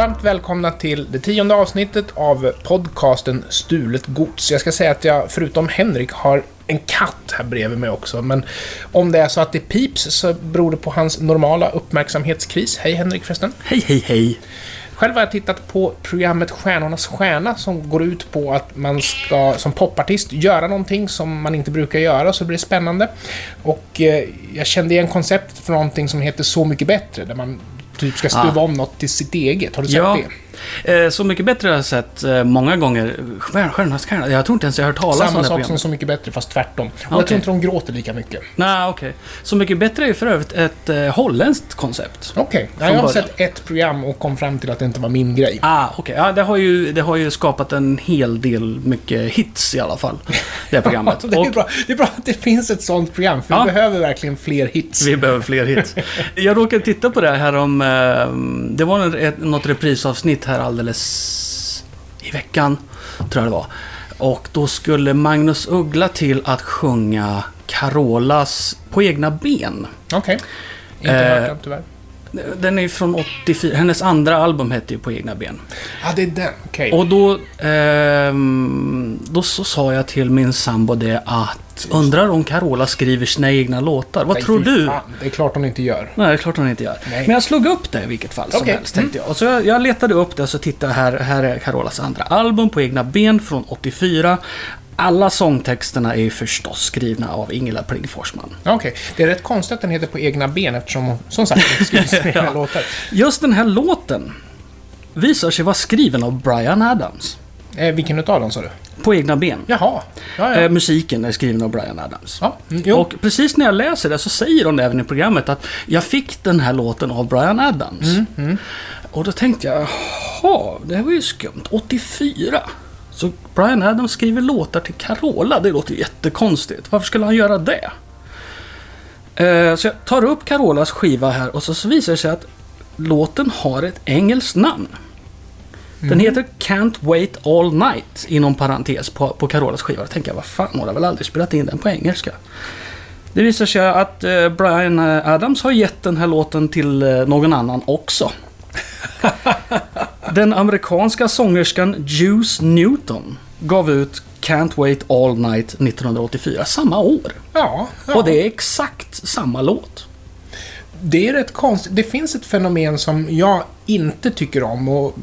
Varmt välkomna till det tionde avsnittet av podcasten Stulet Gods. Jag ska säga att jag, förutom Henrik, har en katt här bredvid mig också. Men om det är så att det pips så beror det på hans normala uppmärksamhetskris. Hej Henrik förresten. Hej, hej, hej. Själv har jag tittat på programmet Stjärnornas stjärna som går ut på att man ska som popartist göra någonting som man inte brukar göra så blir det spännande. Och eh, jag kände igen konceptet för någonting som heter Så mycket bättre där man typ ska stuva Ah. om något till sitt eget. Har du sett Ja. det? Eh, Så mycket bättre har jag sett eh, många gånger. Stjär- Stjärnornas stjärna. Jag tror inte ens jag har hört talas om Samma det sak som. Så mycket bättre fast tvärtom. Och jag Okej. tror inte de gråter lika mycket. Nej, okej. Så mycket bättre är ju för övrigt ett eh, holländskt koncept. Okej, Från jag har början. sett ett program och kom fram till att det inte var min grej. Ah, okej. Ja, det, har ju, det har ju skapat en hel del mycket hits i alla fall. Det här programmet. det, är Och bra. det är bra att det finns ett sånt program, för Ja. vi behöver verkligen fler hits. vi behöver fler hits. Jag råkade titta på det här om... Det var något reprisavsnitt här alldeles i veckan, tror jag det var. Och då skulle Magnus Uggla till att sjunga Carolas På egna ben. Okej. Inte Eh, hört den tyvärr. Den är från 84. Hennes andra album hette ju På egna ben. Ja, det är den. Okej. Och då, ehm, då så sa jag till min sambo det att undrar om Carola skriver sina egna låtar. Vad Nej, tror du? Fan, det är klart hon inte gör. Nej, det är klart hon inte gör. Nej. Men jag slog upp det i vilket fall som Okej. helst, tänkte jag. Och så jag, jag letade upp det och så tittade jag här. Här är Carolas andra album, På egna ben, från 84. Alla sångtexterna är ju förstås skrivna av Ingela Pling Forsman. Okej, det är rätt konstigt att den heter På egna ben eftersom hon, som sagt, inte skriver sina egna Ja. låtar. Just den här låten visar sig vara skriven av Brian Adams. Eh, vilken utav dem sa du? På egna ben. Jaha. Ja, ja. Eh, musiken är skriven av Brian Adams. ja. Mm. Och precis när jag läser det så säger de även i programmet att jag fick den här låten av Brian Adams. Mm, Och då tänkte jag, jaha, det här var ju skumt. 84. Så Brian Adams skriver låtar till Carola, det låter ju jättekonstigt. Varför skulle han göra det? Eh, Så jag tar upp Carolas skiva här och så så visar det sig att låten har ett engelskt namn. Den Mm. heter Can't Wait All Night inom parentes på, på Carolas skiva. Då tänker jag, vad fan, hon har väl aldrig spelat in den på engelska. Det visar sig att eh, Brian eh, Adams har gett den här låten till eh, någon annan också. den amerikanska sångerskan Juice Newton gav ut Can't Wait All Night 1984, samma år. ja, ja. Och det är exakt samma låt. Det är rätt konstigt. Det finns ett fenomen som jag inte tycker om. Och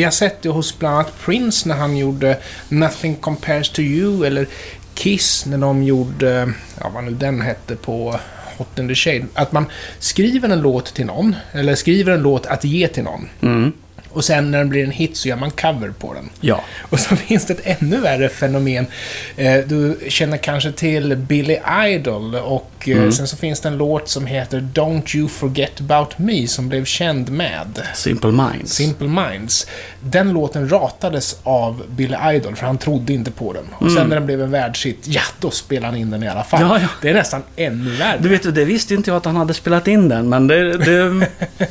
vi har sett det hos bland annat Prince när han gjorde Nothing Compares to You. Eller Kiss när de gjorde, ja vad nu den hette på Hot in the Shade. Att man skriver en låt till någon, eller skriver en låt att ge till någon. Mm. Och sen när den blir en hit så gör man cover på den. Ja. Och så finns det ett ännu värre fenomen. Eh, Du känner kanske till Billy Idol och eh, Mm. sen så finns det en låt som heter Don't You Forget About Me som blev känd med Simple Minds. Simple Minds. Den låten ratades av Billy Idol för han trodde inte på den. Och sen när den blev en världshit, ja då spelade han in den i alla fall. Mm. Ja, ja. Det är nästan ännu värre. Du vet, det visste inte jag att han hade spelat in den, men det, det,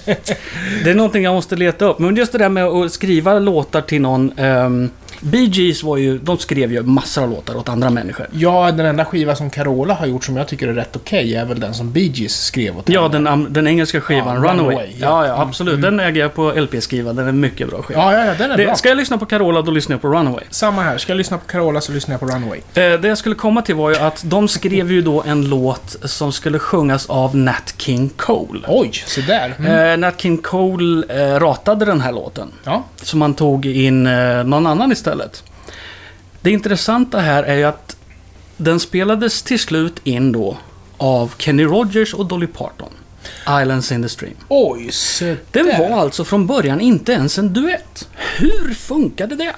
det är någonting jag måste leta upp. Men just Just det där med att skriva låtar till någon. Um, Bee Gees var ju, de skrev ju massor av låtar åt andra människor. Ja, den enda skiva som Carola har gjort som jag tycker är rätt okej är väl den som Bee Gees skrev åt Ja, den, den engelska skivan Ja, Runaway. Runaway, ja. Ja, absolut. Den äger jag på LP-skiva. Den är mycket bra skiva. Ja, ja, ja, den är bra. det, ska jag lyssna på Carola, då lyssnar jag på Runaway. Samma här. Ska jag lyssna på Carola så lyssnar jag på Runaway. Eh, det jag skulle komma till var ju att de skrev ju då en låt som skulle sjungas av Nat King Cole. Oj, så där. Mm. Eh, Nat King Cole eh, ratade den här låten. Ja. Så man tog in eh, någon annan istället. Det intressanta här är ju att den spelades till slut in då av Kenny Rogers och Dolly Parton. Islands in the Stream. Oj, så Den var alltså från början inte ens en duett. Hur funkade det?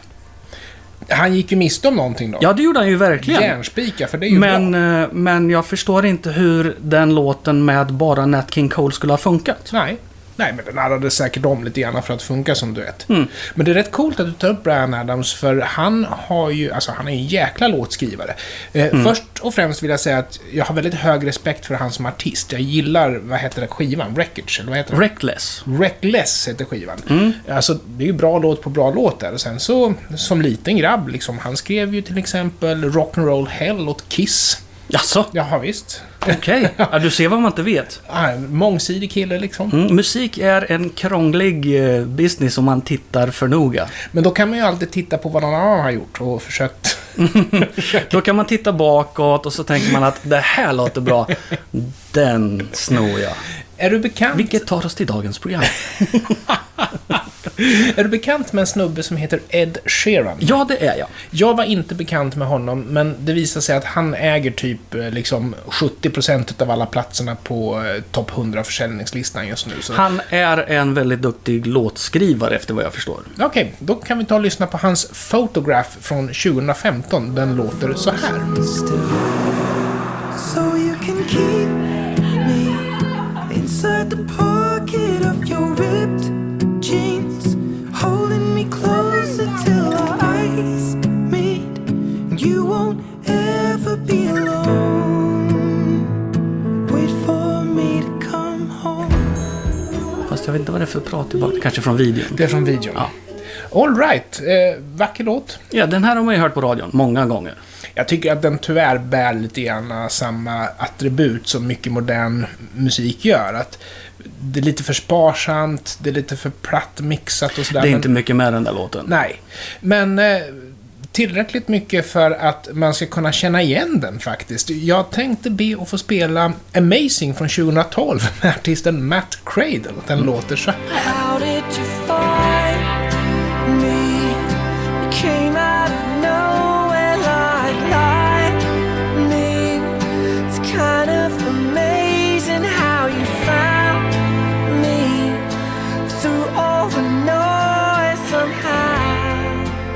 Han gick ju miste om någonting då. Ja, det gjorde han ju verkligen. Järnspika, för det är ju Men, bra. eh, men jag förstår inte hur den låten med bara Nat King Cole skulle ha funkat. Nej. Nej, men den laddade säkert om lite grann för att funka som duett. Mm. Men det är rätt coolt att du tar upp Brian Adams, för han har ju, alltså han är en jäkla låtskrivare. Eh, Mm. Först och främst vill jag säga att jag har väldigt hög respekt för han som artist. Jag gillar, vad heter det, skivan? Wreckage, eller vad heter det? Reckless. Reckless heter skivan. Mm. Alltså, det är ju bra låt på bra låt där. Och sen så, som liten grabb, liksom, han skrev ju till exempel Rock'n'Roll Hell åt Kiss. Jaså? Jaha, visst. Okej. Ja, du ser vad man inte vet. Mångsidig kille liksom. Mm, musik är en krånglig eh, business om man tittar för noga. Men då kan man ju alltid titta på vad någon annan har gjort och försökt... Då kan man titta bakåt och så tänker man att det här låter bra. Den snor jag. Är du bekant, Vilket tar oss till dagens program. är du bekant med en snubbe som heter Ed Sheeran? Ja, det är jag. Jag var inte bekant med honom, men det visar sig att han äger typ eh, liksom 70% av alla platserna på eh, topp 100 försäljningslistan just nu. Så... Han är en väldigt duktig låtskrivare efter vad jag förstår. Okej, då kan vi ta och lyssna på hans Photograph från 2015. Den låter så här. so you can keep me inside the pocket of your ripped Vad det är för prat tillbaka. Kanske från videon. Det är från videon. Ja. All right, eh, vacker låt. Ja, den här har man ju hört på radion många gånger. Jag tycker att den tyvärr bär lite grann samma attribut som mycket modern musik gör. Att det är lite för sparsamt, det är lite för platt mixat och sådär. Det är men- inte mycket med den där låten. Nej, men eh, tillräckligt mycket för att man ska kunna känna igen den faktiskt. Jag tänkte be att få spela Amazing från 2012 med artisten Matt Cradle. Den låter så här.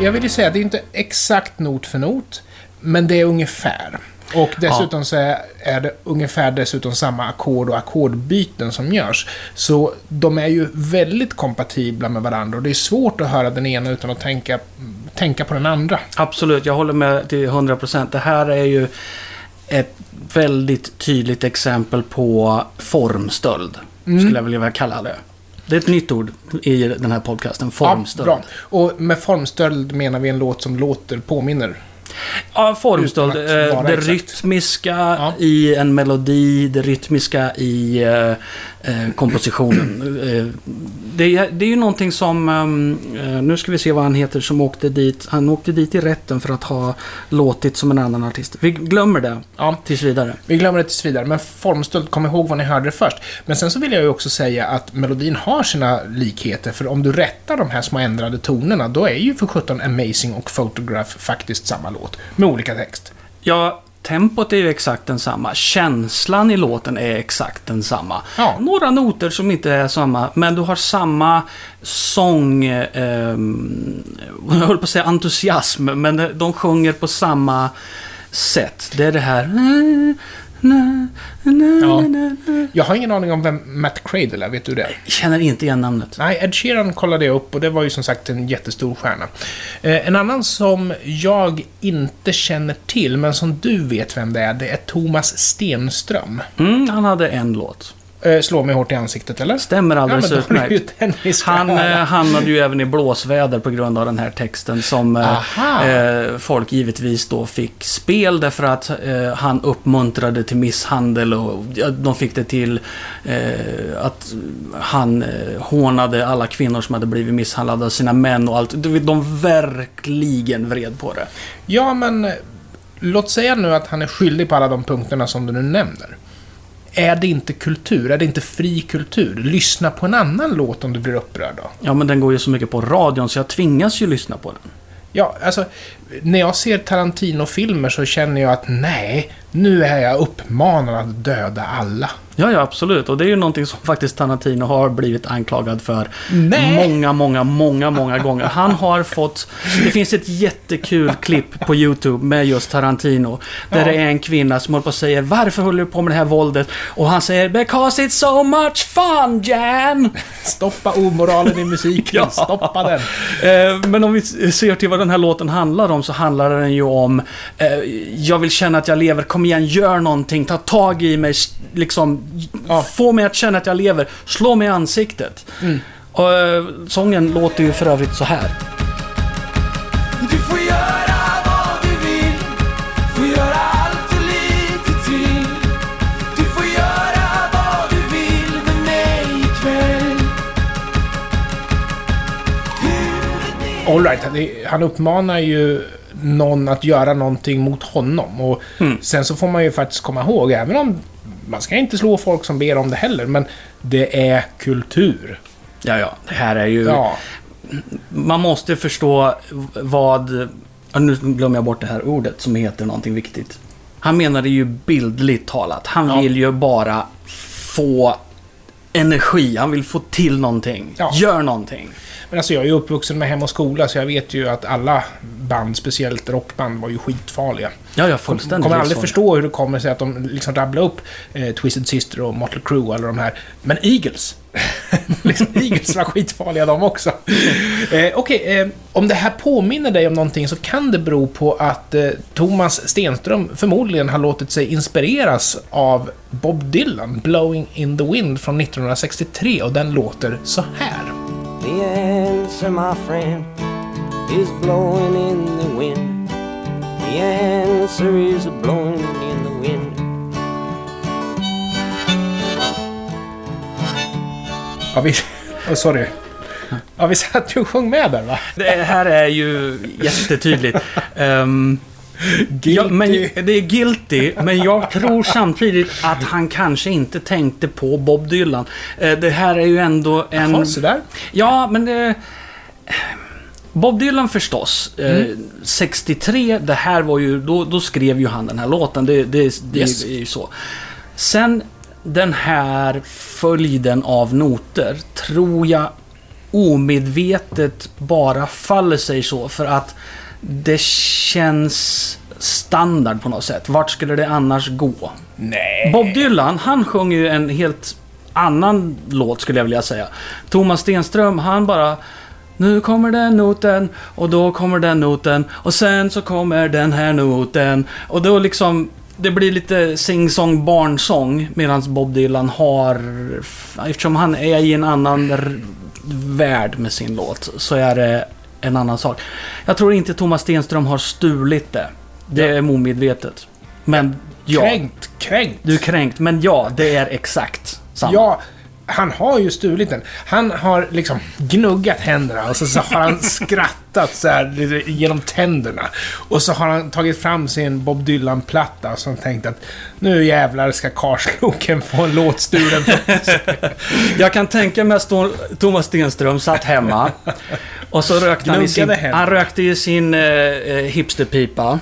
Jag vill ju säga att det är inte exakt not för not, men det är ungefär. Och dessutom så är- är det ungefär dessutom samma ackord och ackordbyten som görs. Så de är ju väldigt kompatibla med varandra och det är svårt att höra den ena utan att tänka, tänka på den andra. Absolut, jag håller med till 100%. Det här är ju ett väldigt tydligt exempel på formstöld. Mm. Skulle jag vilja kalla det. Det är ett nytt ord i den här podcasten. Formstöld. Ja, bra. Och med formstöld menar vi en låt som låter, påminner. Ja, formstöld. Eh, Det exakt. rytmiska Ja. i en melodi, det rytmiska i eh, eh, kompositionen. Eh, det, är, det är ju någonting som, ehm, eh, nu ska vi se vad han heter som åkte dit. Han åkte dit i rätten för att ha låtit som en annan artist. Vi glömmer det Ja, tills vidare. vi glömmer det tills vidare, men formstöld, kom ihåg vad ni hörde det först. Men sen så vill jag ju också säga att melodin har sina likheter, för om du rättar de här små ändrade tonerna, då är ju för 17 Amazing och Photograph faktiskt samma låt, med olika text. Ja, tempot är ju exakt densamma. Känslan i låten är exakt densamma. Ja. Några noter som inte är samma, men du har samma sång... ehm, jag höll på att säga entusiasm, men de sjunger på samma sätt. Det är det här... Na, na, Ja. na. Jag har ingen aning om vem Matt Cradle är, vet du det? Känner inte igen namnet. Nej, Ed Sheeran kollade jag upp och det var ju som sagt en jättestor stjärna. Eh, en annan som jag inte känner till, men som du vet vem det är, det är Thomas Stenström. Mm, han hade en låt. Eh, slår mig hårt i ansiktet, eller? Stämmer Ja, alldeles ju utmärkt. Han eh, hamnade ju även i blåsväder på grund av den här texten som eh, eh, folk givetvis då fick spel därför att eh, han uppmuntrade till misshandel och ja, de fick det till att han eh, hånade alla kvinnor som hade blivit misshandlade av sina män och allt. De verkligen vred på det. Ja, men låt säga nu att han är skyldig på alla de punkterna som du nu nämner. Är det inte kultur? Är det inte fri kultur? Lyssna på en annan låt om du blir upprörd då. Ja, men den går ju så mycket på radion så jag tvingas ju lyssna på den. Ja, alltså, när jag ser Tarantino-filmer så känner jag att nej, nu är jag uppmanad att döda alla. Ja, ja, absolut. Och det är ju någonting som faktiskt Tarantino har blivit anklagad för Nej. många, många, många, många gånger. Han har fått... Det finns ett jättekul klipp på YouTube med just Tarantino. Där Ja. det är en kvinna som håller på och säger Varför håller du på med det här våldet? Och han säger Because it's so much fun, Jan! Stoppa omoralen i musiken, Ja. stoppa den. Eh, Men om vi ser till vad den här låten handlar om så handlar den ju om eh, Jag vill känna att jag lever, kom kom igen, gör någonting, ta tag i mig, liksom ja. få mig att känna att jag lever, slå mig i ansiktet. Mm. Och, eh, sången låter ju för övrigt så här. Du får göra vad du vill, får göra allt och lite till. Du får göra vad du vill med mig ikväll. Alright, han uppmanar ju någon att göra någonting mot honom. Och Mm. sen så får man ju faktiskt komma ihåg, även om man ska inte slå folk som ber om det heller, men det är kultur. Ja, ja. Det här är ju... Ja, Man måste förstå vad... Nu glömmer jag bort det här ordet som heter någonting viktigt. Han menade ju bildligt talat. Han Ja. vill ju bara få energi. Han vill få till någonting. Ja. Gör någonting. men alltså jag är ju uppvuxen med Hem och Skola, så jag vet ju att alla band, speciellt rockband, var ju skitfarliga. Ja, ja, fullständigt. kommer aldrig förstå hur det kommer sig att de liksom rabblar upp eh, Twisted Sister och Motley Crue och alla de här. Men Eagles! liksom, Eagles var skitfarliga de också. Eh, Okej, eh, om det här påminner dig om någonting så kan det bero på att eh, Thomas Stenström förmodligen har låtit sig inspireras av Bob Dylan, Blowing in the Wind från 1963 och den låter så här. The answer, my friend, is blowing in the wind. The answer is blowing in the wind. Ja, vi... Oh, sorry. Ja, vi satt ju och sjöng med där va? Det här är ju jättetydligt. Ehm, ja, men det är guilty, men jag tror samtidigt att han kanske inte tänkte på Bob Dylan. Eh, det här är ju ändå en... Jaha, sådär. Ja, men det... Bob Dylan förstås. Eh, 63, det här var ju... Då, då skrev ju han den här låten. Det, det, det Yes. är ju så. Sen den här följden av noter tror jag omedvetet bara faller sig så för att det känns standard på något sätt. Vart skulle det annars gå? Nej. Bob Dylan, han sjunger ju en helt annan låt skulle jag vilja säga. Thomas Stenström, han bara... Nu kommer den noten och då kommer den noten och sen så kommer den här noten. Och då liksom... Det blir lite sing-song barnsång medan Bob Dylan har... Eftersom han är i en annan värld med sin låt så är det en annan sak. Jag tror inte Thomas Stenström har stulit det. Det är omedvetet. Men ja. Kränkt, kränkt. Du är kränkt, men ja, det är exakt samma. Ja, han har ju stulit den. Han har liksom gnuggat händerna och så, så har han skrattat så här genom tänderna. Och så har han tagit fram sin Bob Dylan-platta och så tänkt att nu jävlar ska Karsloken få en låt stulen. Jag kan tänka mig att Thomas Stenström satt hemma och så rökte han i sin, han rökte i sin eh, eh, hipsterpipa.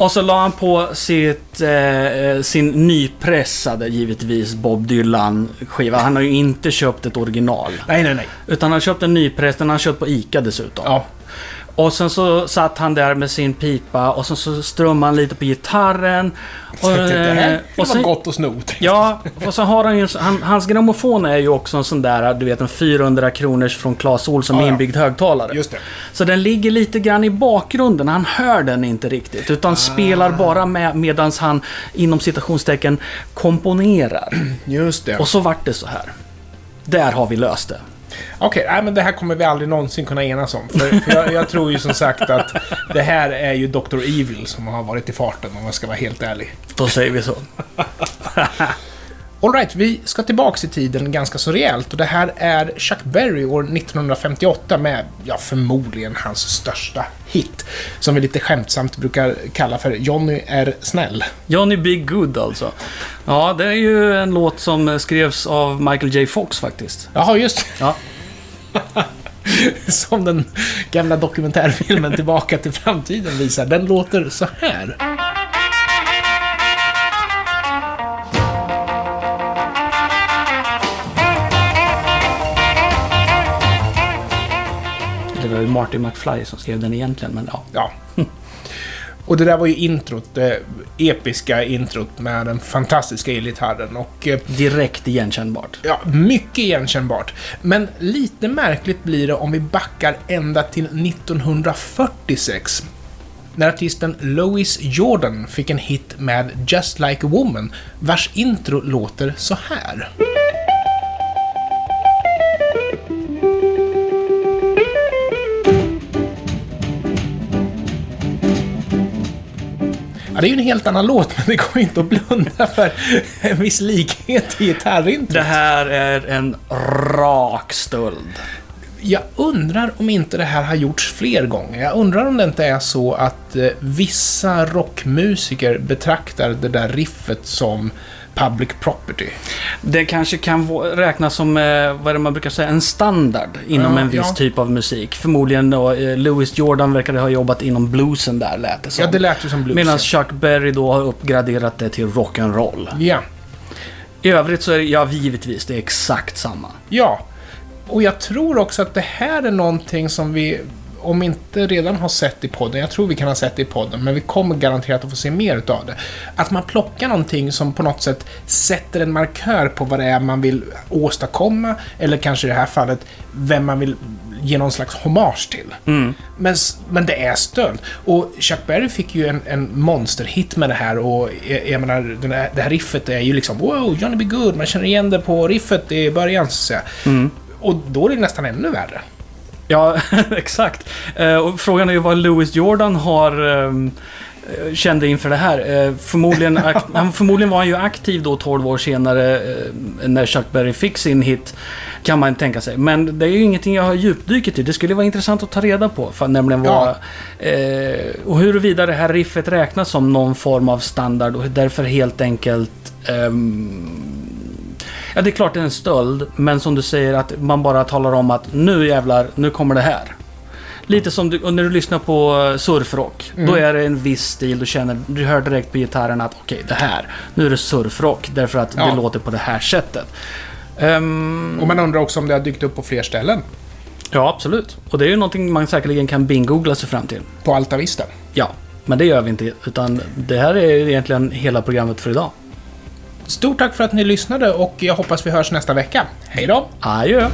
Och så la han på sitt, eh, sin nypressade, givetvis, Bob Dylan-skiva. Han har ju inte köpt ett original. Nej, nej, nej. Utan han har köpt en nypress, den har han köpt på ICA dessutom. Ja. Och sen så satt han där med sin pipa och sen så strummade han lite på gitarren. Och, det här eh, och sen, gott och sno. Ja, och så har han ju... Han, hans grammofon är ju också en sån där, du vet en 400 kronors från Clas Ohlson med Ja, inbyggd högtalare. Just det. Så den ligger lite grann i bakgrunden, han hör den inte riktigt. Utan Ah. spelar bara med medan han inom citationstecken komponerar. Just det. Och så vart det så här. Där har vi löst det. Okej, nej men det här kommer vi aldrig någonsin kunna enas om. För, för jag, jag tror ju som sagt att det här är ju Dr. Evil som har varit i farten om jag ska vara helt ärlig. Då säger vi så. Alright, vi ska tillbaks i tiden ganska så rejält och det här är Chuck Berry år 1958 med, ja, förmodligen hans största hit. Som vi lite skämtsamt brukar kalla för Johnny är snäll. Johnny B. Good alltså. Ja, det är ju en låt som skrevs av Michael J. Fox faktiskt. Jaha, just Ja. Som den gamla dokumentärfilmen Tillbaka till framtiden visar. Den låter så här. Det var Marty McFly som skrev den egentligen, men ja. Ja. Och det där var ju introt, det episka introt med den fantastiska elgitarren och... eh, Direkt igenkännbart. Ja, mycket igenkännbart. Men lite märkligt blir det om vi backar ända till 1946. När artisten Lois Jordan fick en hit med Just Like a Woman, vars intro låter så här. Ja, det är ju en helt annan låt, men det går inte att blunda för en viss likhet i gitarrintrot. Det här är en rak stöld. Jag undrar om inte det här har gjorts fler gånger. Jag undrar om det inte är så att eh, vissa rockmusiker betraktar det där riffet som public property. Det kanske kan räknas som, eh, vad är det man brukar säga, en standard inom Ja, en viss ja. typ av musik. Förmodligen då, eh, Louis Jordan verkade ha jobbat inom bluesen där, lät det som. Ja, det lät ju som blues. Medan Chuck Berry då har uppgraderat det till rock'n'roll. Ja. I övrigt så är det, ja givetvis, det är exakt samma. Ja. Och jag tror också att det här är någonting som vi, om inte redan har sett i podden, jag tror vi kan ha sett det i podden, men vi kommer garanterat att få se mer utav det. Att man plockar någonting som på något sätt sätter en markör på vad det är man vill åstadkomma, eller kanske i det här fallet, vem man vill ge någon slags hommage till. Men, s- men det är stöld. Och Chuck Berry fick ju en, en monsterhit med det här och jag, jag menar, den här, det här riffet är ju liksom wow, Johnny B. Good, man känner igen det på riffet i början så att säga. Och då är det nästan ännu värre. Ja, exakt. Eh, och frågan är ju vad Louis Jordan har ehm, eh, kände inför det här. Eh, förmodligen, han, förmodligen var han ju aktiv då 12 år senare när Chuck Berry fick sin hit. Kan man tänka sig. Men det är ju ingenting jag har djupdykt i. Det skulle vara intressant att ta reda på. För, nämligen vad, eh, och huruvida det här riffet räknas som någon form av standard och därför helt enkelt ehm, Ja, det är klart det är en stöld, men som du säger att man bara talar om att nu jävlar, nu kommer det här. Lite som du, när du lyssnar på eh, surfrock. Då är det en viss stil, du känner, du hör direkt på gitarren att okej, det här, nu är det surfrock. Därför att Ja. det låter på det här sättet. Ehm, Och man undrar också om det har dykt upp på fler ställen. ja, absolut. Och det är ju någonting man säkerligen kan bingoogla sig fram till. På Alta Vista. Ja, men det gör vi inte. Utan det här är egentligen hela programmet för idag. Stort tack för att ni lyssnade och jag hoppas vi hörs nästa vecka. Hej då! Adjö!